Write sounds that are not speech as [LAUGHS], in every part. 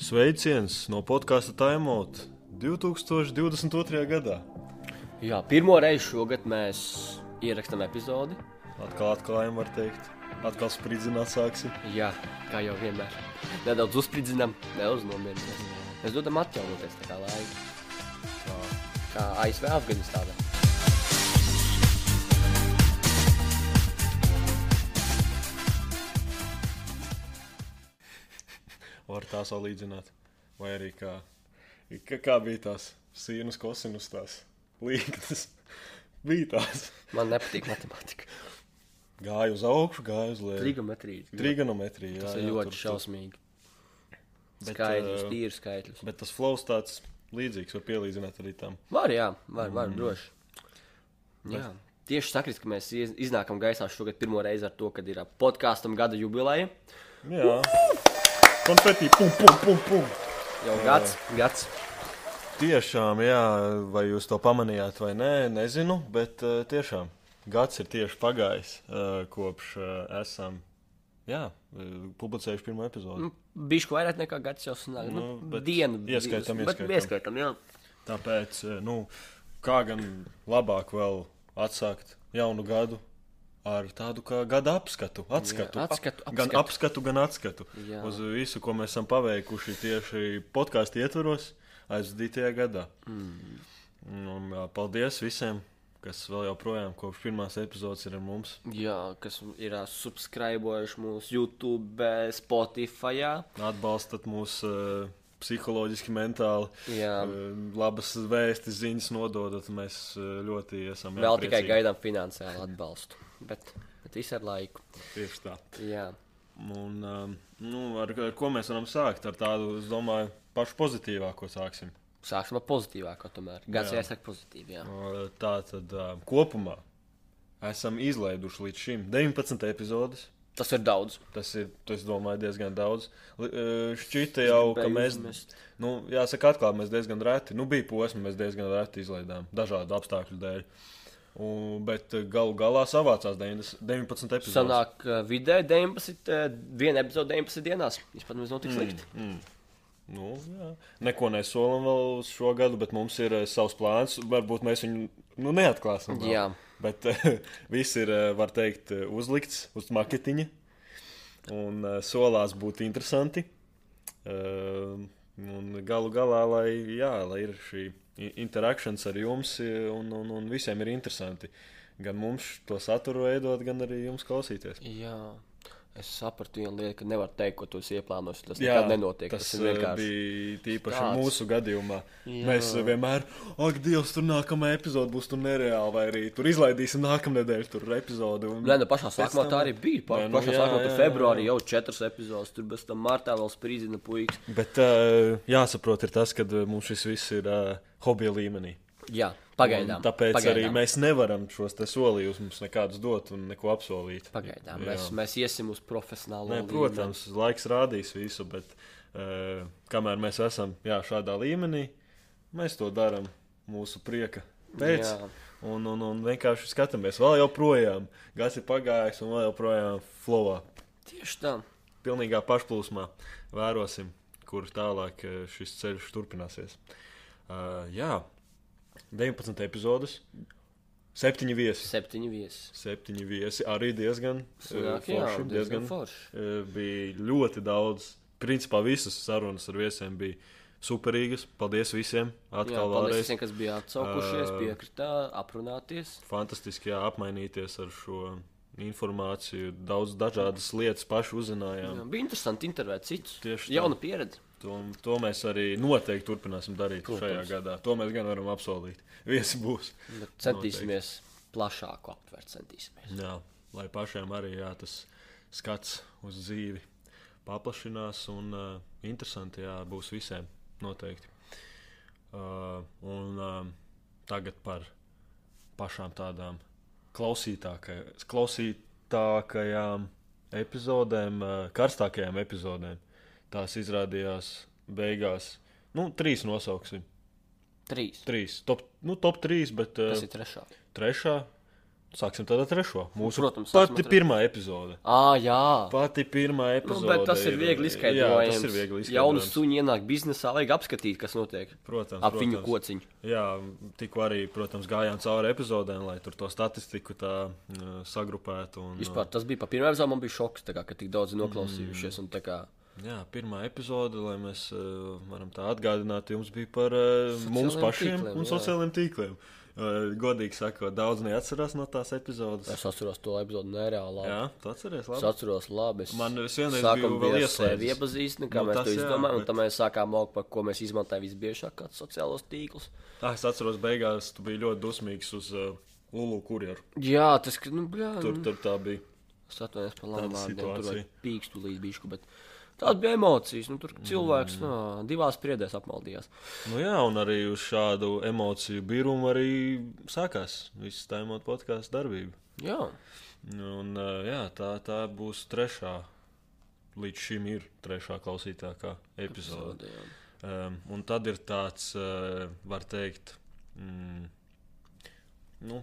Sveiciens no podkāstu Taimot 2022. gadā. Jā, pirmo reizi šogad mēs ierakstām epizodi. Atkal atklājam, var teikt. Atkal spridzināt sāksim. Jā, kā jau vienmēr. Nedaudz uzspridzinām, nedaudz nomierināmies. Mēs dodam atjaunoties tā kā laika. Kā ASV Afganistānā. Tā salīdzināt. Vai arī kā, kā, kā bija tās sīnus, kosinus, tās līnijas. [LAUGHS] bija tās. Man nepatīk matemātika. Gāja uz augšu, gāja uz leju. Trigometrija. Trigonometrija. Tas jā, ir jā, ļoti tur- šausmīgi. Bet, Skaidrs, ā, tīri skaidrs. Bet tas flows tāds līdzīgs, var pielīdzināt arī tam. Var, jā, var, var droši. Jā. Tieši sakrit, ka mēs iz- iznākam gaisā šogad pirmo reizi ar to, kad ir ā, podkāstam gada jubileja. Jā. Konfeti, pum, pum, pum, pum. Jau gads, gads. Tiešām, jā, vai jūs to pamanījāt vai nē, nezinu, bet uh, tiešām gads ir tieši pagājis, uh, kopš uh, esam jā, publicējuši pirmo epizodi. Nu, Bišku vairāk nekā gads jau sanāk. Nu, Nu, dienu. ieskaitam, bet ieskaitam. ieskaitam, jā. Tāpēc, nu, kā gan labāk vēl atsākt jaunu gadu ar tādu kā gada apskatu. Atskatu, Jā, atskatu, Gan apskatu. apskatu, gan atskatu Jā. uz visu, ko mēs esam paveikuši tieši podkāstu ietvaros aizvadītajā gadā. Mm. Un, jā, paldies visiem, kas vēl joprojām kopš pirmās epizodes ir ar mums. Jā, kas ir subscribējuši mūsu YouTube, Spotify. Atbalstat mūs uh, psiholoģiski, mentāli. Jā. Labas vēstis, ziņas nododat. Mēs ļoti esam Vēl tikai priecīgi. gaidām finansiālu atbalstu. Bet, bet visu ar laiku. Tieši tā. Jā. Un, um, nu, ar, ar ko mēs varam sākt? Ar tādu, es domāju, pašu pozitīvāko sāksim. Sāksim ar pozitīvāko. Tomēr. Gads Jā. jāsaka pozitīvi. Jā. Tā tad um, kopumā esam izlaiduši līdz šim 19 epizodes. Tas ir daudz. Tas ir, tas, domāju, diezgan daudz. Uh, Šķita jau, ka mēs, nu, jāsaka, atklāti, mēs diezgan reti, nu, bija posmi, mēs diezgan reti izlaidām dažādu apstākļu dēļ. Un, bet uh, galu galā savācās 90 19 epizodes. Sanāk, uh, vidē 19, uh, viena epizode 19 dienās. Vispār mums nav tik slikti. Mm. Nu, jā. Neko nesolam vēl uz šo gadu, bet mums ir uh, savs plāns. Varbūt mēs viņu nu, neatklāsim. vēl. Jā. Bet uh, [LAUGHS] viss ir, uh, var teikt, uzlikts uz maketiņa. Un uh, solās būt interesanti. Uh, un galu galā, lai, jā, lai ir šī interakcijas ar jums, un, un, un visiem ir interesanti. Gan mums to saturu veidot, gan arī jums klausīties. Jā. Es sapratu vienu lietu, ka nevar teikt, ko tu esi ieplānojis. Tas Jā, nekad nenotiek. Tas, Tas, uh, vienkārši. bija tīpaši tāds. mūsu gadījumā. Jā. Mēs uh, vienmēr, ak, Dievs, tur nākamā epizode būs tur nereāli, vai arī tur izlaidīsim nākamā nedēļa tur epizodi. Un... Nē, nu pašā sākumā tam- tā arī bija. Pa, Nē, nu, pašā jā, sākumā tur februārī jau četras epizodes, tur bez tam martā vēl sprīzina puikas. Bet uh, jāsaprot, ir tas, ka mums šis viss ir uh, hobija līmenī. Jā, Un pagaidām. Tāpēc pagaidām. arī mēs nevaram šos solījumus nekādus dot un neko apsolīt. Pagaidām. Jā. Mēs, mēs iesim uz profesionālo līmeni. protams, laiks rādīs visu, bet uh, kamēr mēs esam jā, šādā līmenī, mēs to darām mūsu prieka pēc. Jā. Un, un, un vienkārši skatāmies, vēl joprojām gads ir pagājis, un vēl joprojām flowā. Tieši tā. Pilnīgā pašplūsmā vērosim, kur tālāk eh, šis ceļš turpināsies. Uh, jā, 19 epizodes, 7 viesi. Septiņi viesi. Septiņi viesi arī diezgan Sanāk, eh, jā, forši, diezgan forši. Eh, bija ļoti daudz. Principā visas sarunas ar viesiem bija superīgas. Paldies visiem! Jā, Atkal paldies vēlreiz. visiem, kas bija atsaukušies, Ā. piekritā, aprunāties. Fantastiski jā, apmainīties ar šo informāciju. Daudz dažādas lietas paši uzzinājām. Jā, bija interesanti intervēt citus. Tieši tā. Jauna pieredze. To, to mēs arī noteikti turpināsim darīt Protams. šajā gadā. To mēs gan varam apsolīt. Viesi būs. Bet centīsimies plašāku aptvert. Centīsimies. Jā, lai pašiem arī jā, tas skats uz dzīvi paplašinās un uh, interesanti jā, būs visiem noteikti. Uh, un uh, tagad par pašām tādām klausītākajām epizodēm, uh, karstākajām epizodēm. Tās izrādījās beigās, nu, trīs nosauksim. Trīs. Trīs, top, nu, top trīs, bet Tas ir trešā. trešā Sāksim tad ar trešo. Mūsu Protams, pati pirmā epizode. Ah, jā. Pati pirmā Nu, epizode. bet tas ir viegli Jā, izskaidrojams. tas ir viegli Jaunu izskaidrojams. suņu ienāk biznesā, vajag apskatīt, kas notiek Protams, ap viņu protams. kociņu. Jā, tikko arī, protams, gājām cauri epizodēm, lai tur to statistiku tā uh, sagrupētu. Un, Vispār tas bija pa pirmā epizode, man bija šoks, kā, ka tik daudz noklausījušies. Un, kā, uh, jā, pirmā epizode, lai mēs uh, varam tā atgādināt, jums bija par uh, mums pašiem tīkliem, un sociālajiem tīkliem. Uh, godīgi sakot, daudz neatcerās no tās epizodes. es atceros to epizodu nereāli. labi. Jā, tu atceries, Es labi. atceros, labi. Es Man es vienreiz sākam vēl bija sevi ieslēdzis. iepazīstināt, kā Nu, mēs to izdomājam, un bet- tad mēs sākām augt, par ko mēs izmantojam visbiežāk kādus sociālos tīklus. Ah, es atceros, beigās tu biji ļoti dusmīgs uz uh, Lulu kurjeru. Jā, tas, nu, bļā, Tur, tur tā bija. Es atvainojos par labu vārdiem, tur situācija. vajag pīkstu līdz bišku, bet tās bija emocijas. Nu, tur cilvēks mm. no, divās priedēs apmaldījās. Nu jā, un arī uz šādu emociju birumu arī sākās viss tā emot podkāstu darbība. Jā, Un, uh, jā, tā, tā būs trešā. Līdz šim ir trešā klausītākā epizode. jā. Um, un tad ir tāds, uh, var teikt, mm, nu,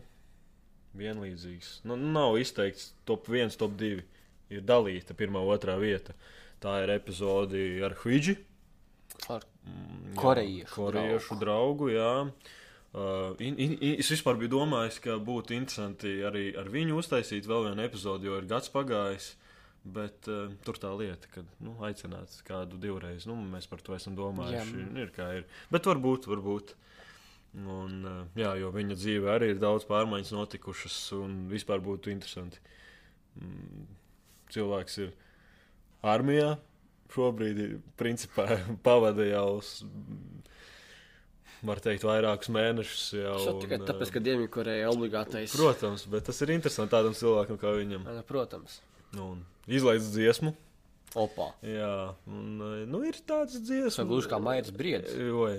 vienlīdzīgs. Nu, nav izteikts top 1, top 2. Ir dalīta pirmā, otrā vieta. Tā ir epizode ar Huidži. Ar Mm, Korejiešu korejiešu draugu. jā. Uh, in, in, in, es vispār biju domājis, ka būtu interesanti arī ar viņu uztaisīt vēl vienu epizodi, jo ir gads pagājis. Bet uh, tur tā lieta, ka nu, aicināt kādu divreiz, nu, mēs par to esam domājuši. Jā. Ir kā ir. Bet varbūt, varbūt. Un, uh, jā, jo viņa dzīve arī ir daudz pārmaiņas notikušas, un vispār būtu interesanti. Mm, cilvēks ir armijā, šobrīd ir principā [LAUGHS] pavada jau, var teikt, vairākus mēnešus. Jau, Tas tikai un, tāpēc, ā, ka Dienvidkoreja ir obligātais. Protams, bet tas ir interesanti tādam cilvēkam kā viņam. Jā, Protams. Nu, un izlaidz dziesmu. Opā. Jā, un, ā, nu, ir tāds dziesmas. Ir gluži kā Mairis Briedis. Oi,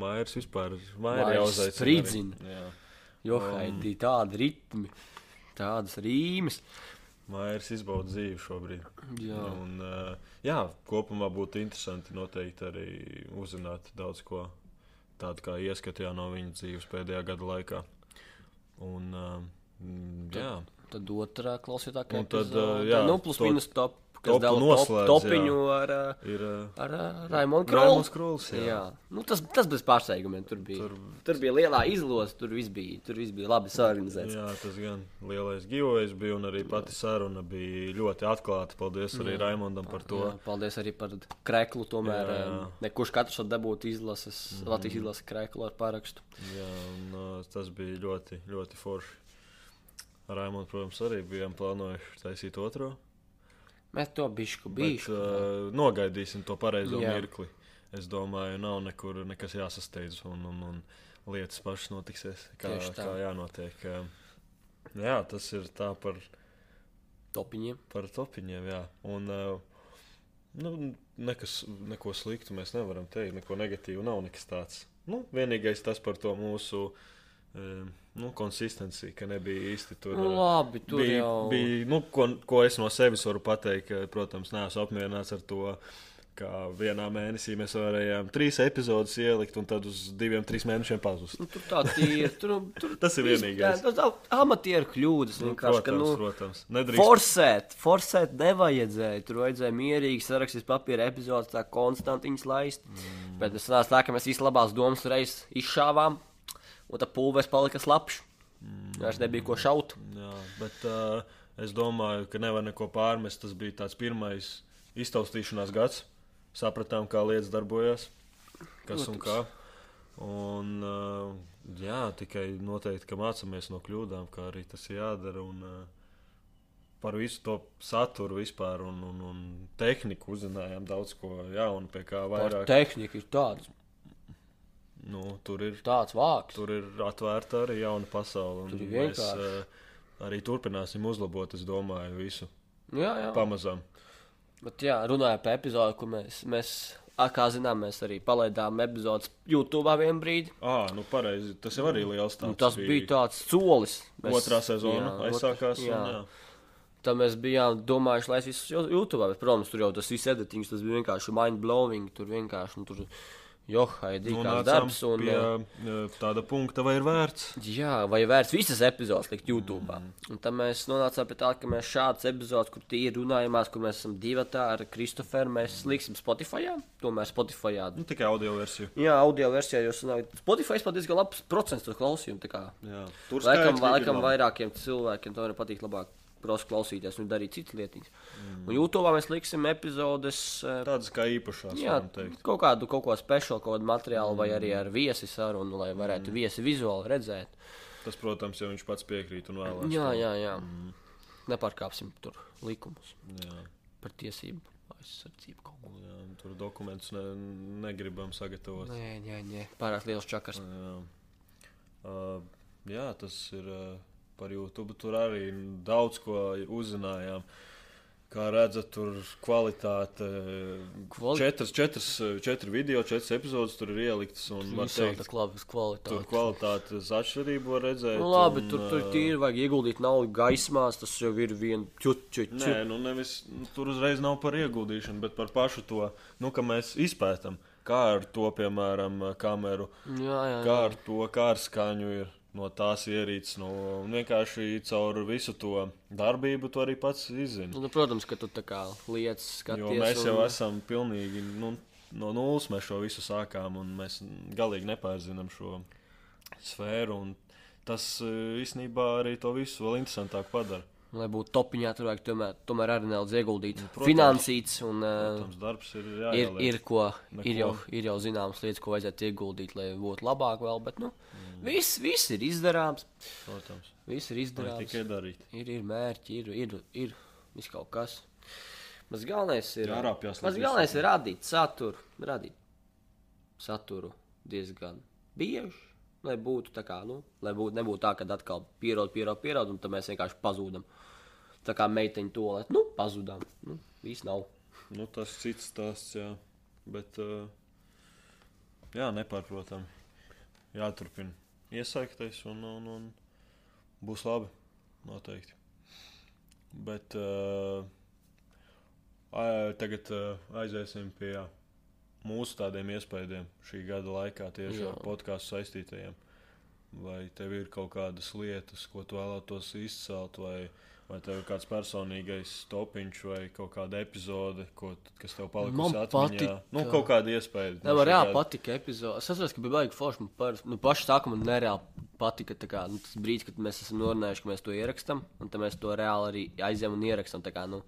Mairs vispār. Mairi Mairis jāuzaicina arī. spridzina. Jā. Jo haidī tādi ritmi, tādas rīmes. Mairs izbauda dzīvi šobrīd. Jā. Un, uh, jā, kopumā būtu interesanti noteikti arī uzzināt daudz ko tādu kā ieskatījā no viņa dzīves pēdējā gada laikā. Un, mm, jā, Tad otrā klausītākā Un tad, epizode. jā, nu, plus to mīnus top, kas dala top, noslēdz, topiņu ar, ā, ir uh, ar ā, Raimonu Raimons Krolu. Kruls. Jā. Jā, nu, tas, tas bez pārsteigumiem tur bija. Tur, Tur- bija lielā izlose, tur viss bija, tur viss bija labi saorganizēts. Jā, tas gan lielais giveaways bija, un arī pati saruna bija ļoti atklāta. Paldies arī Jā. Raimondam par to. Jā, paldies arī par kreklu. Tomēr Jā, jā. jā. nekurš katrs var dabūt izlases, mm. Latvijas izlases kreklu ar parakstu. Jā, un, tas bija ļoti, ļoti forši. Raimonds, protams, arī bijām plānojuši taisīt otro. Mēs to bišku Bet, bijuši. uh, nogaidīsim to pareizo Jā. mirkli. Es domāju, nav nekur nekas jāsasteidz, un, un, un lietas pašas notiksies, kā, kā jānotiek. Uh, Jā, tas ir tā par, Topiņiem. par topiņiem. Jā. Un, uh, nu, nekas, neko sliktu mēs nevaram teikt, neko negatīvu nav nekas tāds. Nu, vienīgais tas par to mūsu um, nu, konsistenci, ka nebija īsti tur. Nu, uh, labi, tur bija, jau bija nu, ko, ko es no sevis varu pateikt, ka, protams, neesmu apmierināts ar to. Kā vienā mēnesī mēs varējām trīs epizodus ielikt, un tad uz diviem, trīs mēnešiem pazust. Nu, tur tā ir. Tur, tur, [LAUGHS] Tas ir vienīgais. Tas ir amatieru kļūdas. Nu, vienkārši, ka, protams, nu, protams. Nedrīkst. Forsēt, forsēt nevajadzēja. Tur vajadzēja mierīgi sarakstīt papīra epizodes, tā konstanti viņas laist. Mm. Bet tas nāca tā, ka mēs īsti labās domas reiz izšāvām, un tā pulvēs palika slapjš. Mm. Vairs nebija ko šaut. Jā, bet uh, es domāju, ka nevar neko pārmest. Tas bija tāds pirmais iztaustīšanās gads. Sapratām, kā lietas darbojas, kas un kā. Un, uh, jā, tikai noteikti, ka mācāmies no kļūdām, kā arī tas jādara. Un, uh, par visu to saturu vispār un, un, un tehniku uzzinājām daudz ko jaunu, pie kā Par vairāk. tehniku ir tāds, Nu, tur ir tāds vārds. Tur ir atvērta arī jauna pasaule. un Tur Mēs uh, arī turpināsim uzlabot, es domāju, visu Jā, jā. pamazām. Bet, jā, runājot par epizodi, ko mēs, mēs kā zinām, mēs arī palaidām epizodes YouTube vienā brīdī. Ah, nu pareizi. Tas jau arī liels Un tāds. tas bija tāds solis. Otrā sezona jā, aizsākās. ot- un, Jā. jā. Tad mēs bijām domājuši, lai es visu YouTube, bet, protams, tur jau tas viss editings, tas bija vienkārši mind blowing. Tur vienkārši nu, tur Johaidī, kā darbs. Un, pie uh, uh, tāda punkta, vai ir vērts. Jā, vai vērts visas epizodes likt YouTube. Mm. Un tad mēs nonācām pie tā, ka mēs šādas epizodes, kur tīri runājamās, kur mēs esam divi ar Kristoferu, mēs liksim Spotify. Tomēr Spotify. Nu, tikai audio versiju. Jā, audio versijā jau sanāk. Spotify pat diezgan labs procents to klausījumu. tur Laikam, laikam vairākiem cilvēkiem to patīk labāk. Prosti klausīties un darīt citas lietas. Mm. Un YouTube mēs liksim epizodes eh, Tādas kā īpašās, Jā, kaut kādu, kaut ko speciālu, kaut kādu materiālu, mm. vai arī ar viesi sarunu, lai varētu mm. viesi vizuāli redzēt. Tas, protams, jau viņš pats piekrīt un vēlās. Jā, jā, jā. Mm. Nepārkāpsim tur likumus jā. par tiesību aizsardzību. kaut ko. jā tur dokumentus ne, negribam sagatavot. Nē, nē, nē. pārāk liels čakars. Jā. Uh, jā, tas ir uh, par YouTube. Tur arī daudz ko uzzinājām. Kā redzat, tur kvalitāte. Kvali- Četras, četras, četri video, četras epizodes tur ir ieliktas. Un, teikt, kvalitāte. tur kvalitātes atšķirību var redzēt. Nu, labi, un, tur, tur tīri vajag ieguldīt naudu gaismās. Tas jau ir viens čut, čut, čut. Nē, nu nevis, nu, tur uzreiz nav par ieguldīšanu, bet par pašu to, nu, ka mēs izpētām, kā ar to, piemēram, kameru, Jā, jā, kā jā. ar to kā ar skaņu ir no tās ierīces. No, un vienkārši caur visu to darbību to arī pats izzina. Nu, protams, ka tu tā kā lietas skaties. Jo mēs jau un... esam pilnīgi nu, no nulles, mēs šo visu sākām, un mēs galīgi nepārzinām šo sfēru. un Tas eh, īstenībā arī to visu vēl interesantāk padara. Lai būtu topiņā, tur vajag tomēr, tomēr arī nedaudz ieguldīt. Nu, protams. Finansīts un uh, Protams, darbs ir ir, jāieliek. ir, ko, Neko. ir, jau, ir jau zināmas lietas, ko vajadzētu ieguldīt, lai būtu labāk vēl. Bet nu, mm. viss, viss ir izdarāms. Protams, Viss ir izdarāms. tikai darīt. Ir, ir mērķi, ir, ir, ir viss kaut kas. Mans galvenais ir, viss galvenais ir radīt saturu, radīt saturu diezgan bieži. Lai būtu tā kā, nu, lai būtu, nebūtu tā, ka atkal pierod, pierod, pierod, un tad mēs vienkārši pazūdam. Tā kā meiteņa to lietu, nu, pazudām. Nu, viss nav. Nu, tas cits stāsts, jā. Bet, uh, jā, nepārprotam. Jāturpina iesaikties un, un, un būs labi. Noteikti. Bet uh, tagad uh, aiziesim pie mūsu tādiem iespējām šī gada laikā tieši Jā. ar podkāstu saistītajiem. Vai tev ir kaut kādas lietas, ko tu vēlētos izcelt, vai, vai tev ir kāds personīgais topiņš, vai kaut kāda epizode, ko, kas tev palikusi Man atmiņā? patika- Nu, kaut kāda iespēja. Tev reāli patika epizode. Es saprotu, ka bija baigi forši. Man par, nu, paši sākumā nereāli patika tā kā, nu, tas brīdis, kad mēs esam norunājuši, ka mēs to ierakstām, un tad mēs to reāli arī aizjām un ierakstām. tā kā, Nu,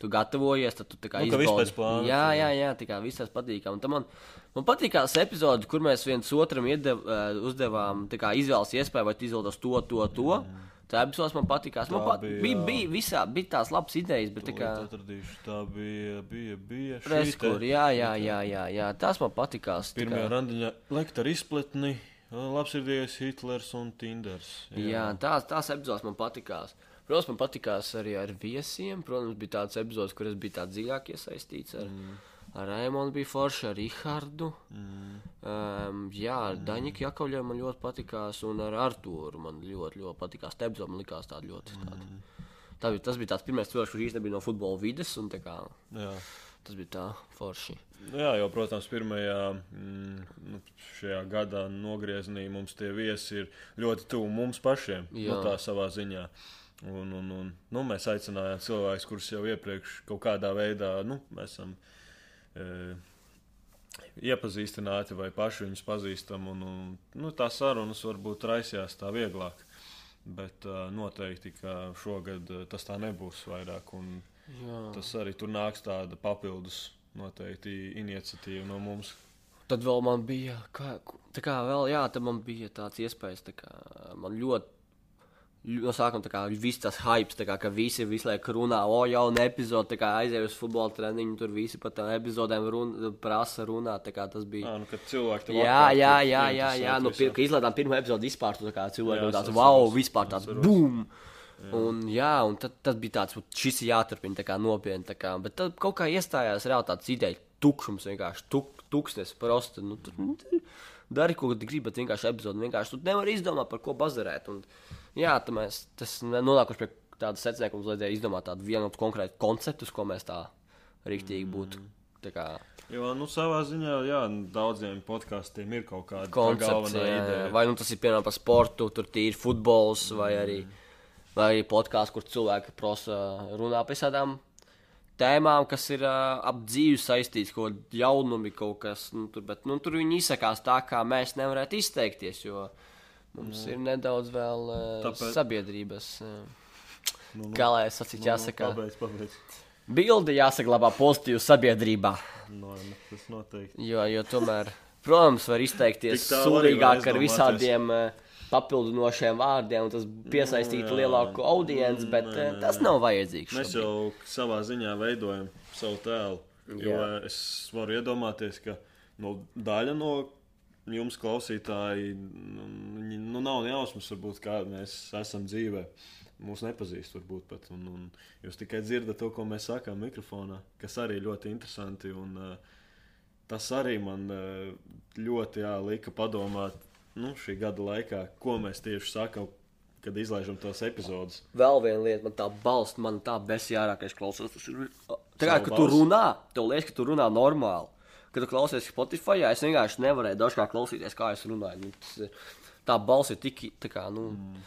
tu gatavojies, tad tu tā kā Nu, izbaudi. plāna, Jā, jā, jā, tā kā viss tas patīkami. Un Man, man patīk tās epizodes, kur mēs viens otram iedev, uh, uzdevām kā izvēles iespēju, vai tu izvēlies to, to, to. Tā epizodes man patīkās. Man pat, bija, bija, jā. bija, visā, bija tās labas idejas, bet tā kā. Atradīšu, tā bija, bija, bija Reskur, jā, jā, jā, jā, jā, tas man patīkās. Pirmajā kā- randiņā lektora izpletni, labsirdīgais Hitlers un Tinders. Jā, tās, tās epizodes man patīkās. Protams, man patīkās arī ar viesiem. Protams, bija tādas epizodes, kuras bija tā dziļāk iesaistīts. Ar, mm. ar Raimonu bija forši, ar Rihardu. Mm. Um, jā, ar mm. Daņiku Jakovļiem man ļoti patīkās, un ar Artūru man ļoti, ļoti patīkās. Tā epizode man likās tāda ļoti. Tāda. Mm. Tā bija, tas bija tāds pirmais cilvēks, kurš īstenībā bija no futbola vides, un tā kā, tas bija tā forši. Jā, jau, protams, pirmajā mm, nu, šajā gadā nogriezienī mums tie viesi ir ļoti tuvu mums pašiem. Nu, Jā. tā savā ziņā. Un, un, un, nu, mēs aicinājām cilvēkus, kurus jau iepriekš kaut kādā veidā nu, esam e, iepazīstināti vai paši viņus pazīstam. Un, un, nu, tā sarunas varbūt raisījās tā vieglāk. Bet uh, noteikti, ka šogad uh, tas tā nebūs vairāk. Tas arī tur nāks tāda papildus noteikti iniciatīva no mums. Tad vēl man bija, kā, tā kā vēl, jā, tad man bija tāds iespējas, tā kā man ļoti. No sākuma tā kā viss tas hype, kā ka visi visu laiku runā, o, jauna epizode, tā kā aizēju uz futbola treniņu, tur visi par tām epizodēm run, prasa runāt, tā kā tas bija. Jā, nu, kad cilvēki tev Jā, jā, jā, jā, jā. Nu, pir, kad izlaidām pirmo epizodi vispār, tu tā kā cilvēki Jā, es tāds, wow, vispār tāds, bum! Un, jā, un tad, tad bija tāds, "Vat šis ir jāturpina tā kā nopietni. Tā kā, bet tad kaut kā iestājās reāli tāds ideja, tukšums vienkārši, tuk, tuksnes, prosti. Nu, tur, tur dari, ko bet vienkārši epizodi vienkārši tu nevari izdomāt, par ko bazarēt. Un, jā, tad mēs tas nonākuši pie tāda secinājuma, ka mums vajadzēja izdomāt tādu vienu konkrētu konceptu, uz ko mēs tā rīktīgi būtu. Tā kā, Jo, nu, savā ziņā, jā, daudziem podkāstiem ir kaut kāda galvenā jā. Vai nu tas ir piemēram par sportu, tur tīri futbols, vai arī, vai arī podkāsts, kur cilvēki prosa runā par visādām tēmām, kas ir uh, ap dzīvi saistīts, kaut kāda jaunumi, kaut kas. Nu, tur, bet nu, tur viņi izsakās tā, kā mēs nevarētu izteikties, jo mums ir nedaudz vēl uh, Tāpēc- sabiedrības. Uh, Nu, nu, lai es sacītu, jāsaka, Pabeidz, pabeidz. bildi jāsaglabā pozitīvi sabiedrībā. No, nu, tas noteikti. Jo, jo tomēr, protams, var izteikties sūdīgāk ar visādiem uh, papildinošiem vārdiem, un tas piesaistītu Nu, jā. lielāku audienci, bet Nē, nē, tas nav vajadzīgs. Mēs šobrīd. jau savā ziņā veidojam savu tēlu. Jo Jā. es varu iedomāties, ka nu, daļa no jums, klausītāji, nu, nu, nav jausmas, varbūt, kā mēs esam dzīvē. Mūsu nepazīst, varbūt pat. Un, un jūs tikai dzirdat to, ko mēs sakām mikrofonā, kas arī ļoti interesanti. Un, uh, tas arī man uh, ļoti jā, lika padomāt nu, šī gada laikā, ko mēs tieši sakām, kad izlaižam tos epizodus. Vēl viena lieta, man tā balss, man tā besjārā, ka es klausos. Tas ir tā kā, tu runā, tev liekas, ka tu runā normāli. Kad tu klausies Spotify, es vienkārši nevarēju dažkārt klausīties, kā es runāju. Nu, tas ir, tā balss ir tik, tā kā, nu, mm.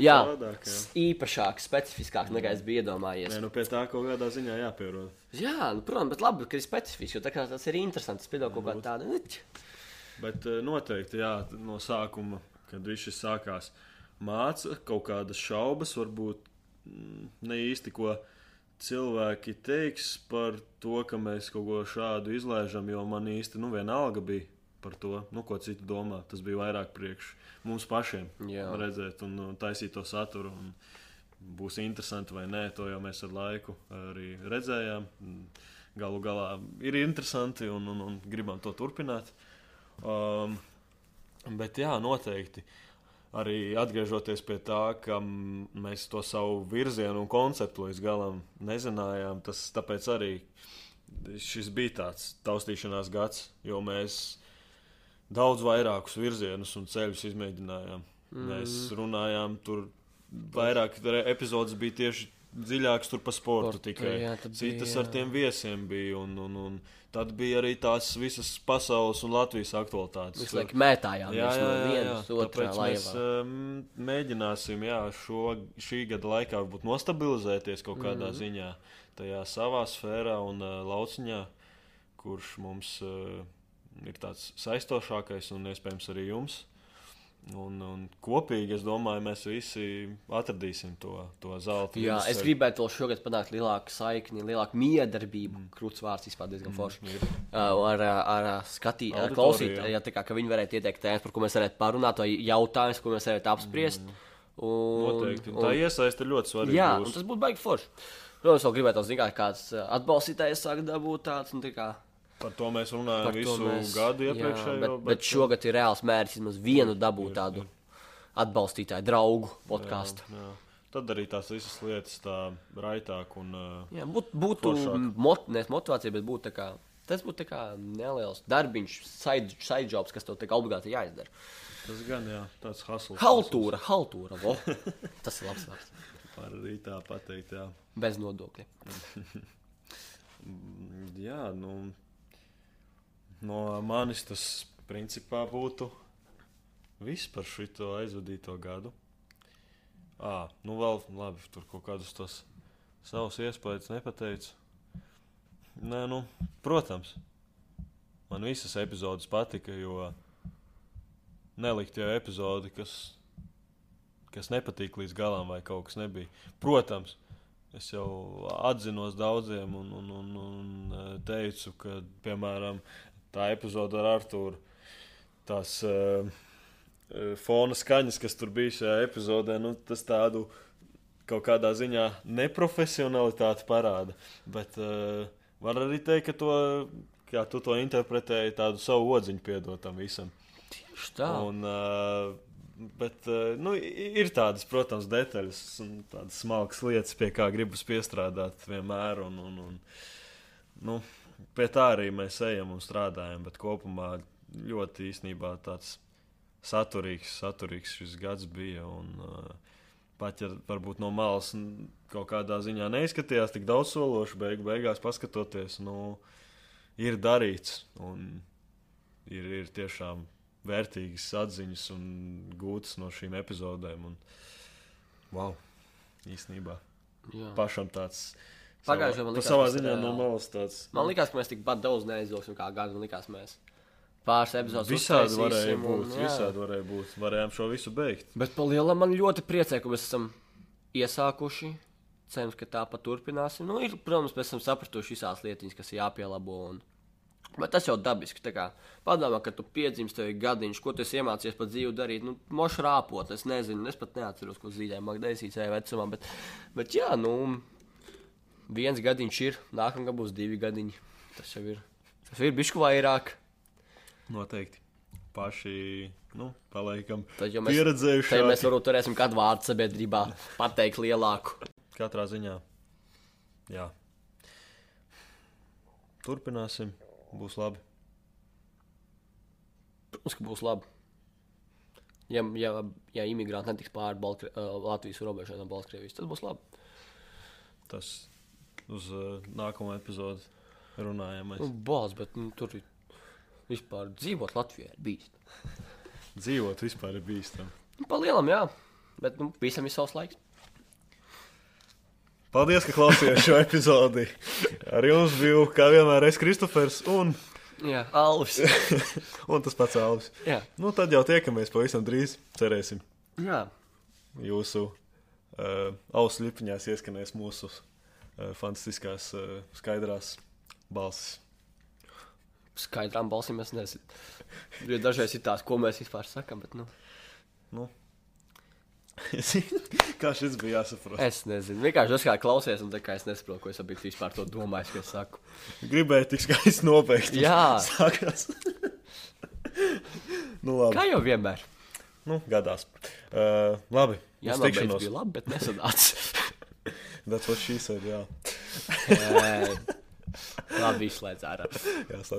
jā, Savādāk, jā. īpašāk, specifiskāk nekā es biju iedomājies. Nē, nu pie tā kaut kādā ziņā jāpierod. Jā, nu, protams, bet labi, ka ir specifisks, jo kā tas ir interesants. Es piedodu kaut kādu tādu. "Uķ." Bet eh, noteikti, jā, no sākuma, kad viss sākās, māca kaut kādas šaubas, varbūt mm, ne īsti ko cilvēki teiks par to, ka mēs kaut ko šādu izlaižam, jo man īsti nu, vienalga bija par to, nu, ko citi domā. Tas bija vairāk priekš mums pašiem Jā. redzēt un uh, taisīt to saturu. Un būs interesanti vai nē, to jau mēs ar laiku arī redzējām. Galu galā ir interesanti un, un, un gribam to turpināt. Um, bet jā, noteikti. Arī atgriežoties pie tā, ka mēs to savu virzienu un konceptu līdz galam nezinājām, tas tāpēc arī šis bija tāds taustīšanās gads, jo mēs daudz vairākus virzienus un ceļus izmēģinājām. Mm. Mēs runājām tur vairāk, epizodes bija tieši dziļākas tur par sportu Sportu, tikai. jā, Citas bija, ar tiem viesiem bija, un, un, un tad bija arī tās visas pasaules un Latvijas aktualitātes. Visu laiku mētājām Jā, jā, no jā, jā. otrā Tāpēc mēs um, mēģināsim jā, šo, šī gada laikā varbūt nostabilizēties kaut kādā mm ziņā, tajā savā sfērā un uh, lauciņā, kurš mums uh, ir tāds saistošākais un iespējams arī jums. Un, un kopīgi, es domāju, mēs visi atradīsim to, to zelta Jā, es vidusceļu. gribētu vēl šogad panākt lielāku saikni, lielāku miedarbību. Mm. Krūts vārds vispār diezgan foršs. ir. Uh, ar ar, ar skatītājiem, Auditoriju, klausītājiem, kā ka viņi varētu ieteikt tēmas, par ko mēs varētu parunāt, vai jautājumus, ko mēs varētu apspriest. Un, Noteikti. Un tā iesaiste ļoti svarīga. Jā, tas būtu baigi forši. Protams, vēl gribētu zināt, kāds atbalstītājs sāk dabūt tāds. Nu, tā kā, Par to mēs runājam par visu mēs- gadu iepriekšējo. Bet, bet šogad ir reāls mērķis vismaz vienu dabūt tādu atbalstītāju, draugu podkāstu. Tad arī tās visas lietas tā raitāk un uh, Jā, būt, būtu mot, nevis motivācija, bet būtu tā kā. Tas būtu tā kā neliels darbiņš, jobs, kas tev tā kā obligāti jāizdara. tas gan jā, tāds hasls. Haltūra, haltūra. vo. [LAUGHS] Tas ir labs vārds. Var arī tā pateikt, jā. Bez nodokļa. [LAUGHS] Jā, nu, no manis tas principā būtu viss par šo aizvadīto gadu. À, nu vēl labi, tur kaut kādus tos savus iespējas nepateicu. Nē, nu, protams, man visas epizodes patika, jo nelikt jau epizodi, kas, kas nepatīk līdz galam, vai kaut kas nebija. Protams, es jau atzinos daudziem un, un, un, un eh, teicu, ka, piemēram, tā epizode ar Arthuru, tās uh, fona skaņas, kas tur bija šajā epizodē, nu, tas tādu kaut kādā ziņā neprofesionalitāti parāda. Bet uh, var arī teikt, ka to, kā tu to interpretēji, tādu savu odziņu piedot tam visam. Tieši tā. Un, uh, bet uh, nu, ir tādas, protams, detaļas un tādas smalkas lietas, pie kā gribas piestrādāt vienmēr. Un, un, un, nu, pie tā arī mēs ejam un strādājam. Bet kopumā ļoti īstenībā tāds saturīgs, saturīgs šis gads bija. Un, uh, pat ja varbūt no malas kaut kādā ziņā neizskatījās tik daudz sološi, beigu beigās paskatoties. Nu, ir darīts. Un ir, ir tiešām vērtīgas atziņas un gūtas no šīm epizodēm. Un, wow, īstenībā Jā. pašam tāds. Pagājušajā savā- likās, savā tas ziņā no malas tāds. Man liekas, ka mēs tikpat daudz neizvilksim kā gadu. Man liekas, mēs pāris epizodes Visādi varēja būt. un. Visādi varēja būt. Varējām šo visu beigt. Bet par lielu man ļoti priecē, ka mēs esam iesākuši. Cerams, ka tā pat turpināsim. Nu, ir, protams, mēs esam sapratuši visās lietiņas, kas jāpielabo. Un... Bet tas jau dabiski. Padomā, ka tu piedzimsti tev ir gadiņš, ko tu iemācījies pa dzīvi darīt. Nu, mošu rāpot, es nezinu, es pat neatceros, ko zīmēju Magdēsīs vai vecumā. Bet, bet jā, nu, viens gadiņš ir, nākamā būs divi gadiņi. Tas jau ir. Tas ir bišku vairāk. Noteikti. Paši, nu, paliekam pieredzējuši. tad mēs varbūt turēsim kādu vārdu sabiedrībā pateikt lielāku. Katrā ziņā. Jā. Turpināsim. Būs labi. Protams, ka būs labi. Ja, ja, ja imigranti netiks pāri Balkri, uh, Latvijas robežai no Baltkrievijas, tad būs labi. Tas uz uh, nākamo epizodu runājam. Nu, Balts, bet nu, tur ir vispār dzīvot Latvijā ir bijis. [LAUGHS] Dzīvot vispār ir bīstami. Nu, pa lielam, jā. Bet nu, visam ir savs laiks. Paldies, ka klausījāties šo epizodi. Ar jums biju kā vienmēr es Kristofers un, Jā, Alvis. [LAUGHS] un tas pats Alvis. jā. Nu, tad jau tiekamies pavisam drīz. Cerēsim, jā. jūsu uh, ausu lipiņās ieskanēs mūsu fantastiskās, uh, skaidrās balsis. Skaidrām balsīm es nezinu. Jo dažreiz ir tās, ko mēs vispār sakām, nu, Nu. [LAUGHS] kā šis bija jāsaprot? es nezinu. Vienkārši es kā klausies, un kā es nesaprotu, ko es biju vispār to domājis, ka es saku. Gribēju tik skaisti nobeigt. Jā. [LAUGHS] Sākās. [LAUGHS] nu, labi. Kā jau vienmēr. Nu, gadās. Uh, labi. Jā, tikšanos. bija labi, bet nesanāca. That's what she said. Yeah. Uh, rubbish, lads. [LAUGHS] I don't. Yeah, so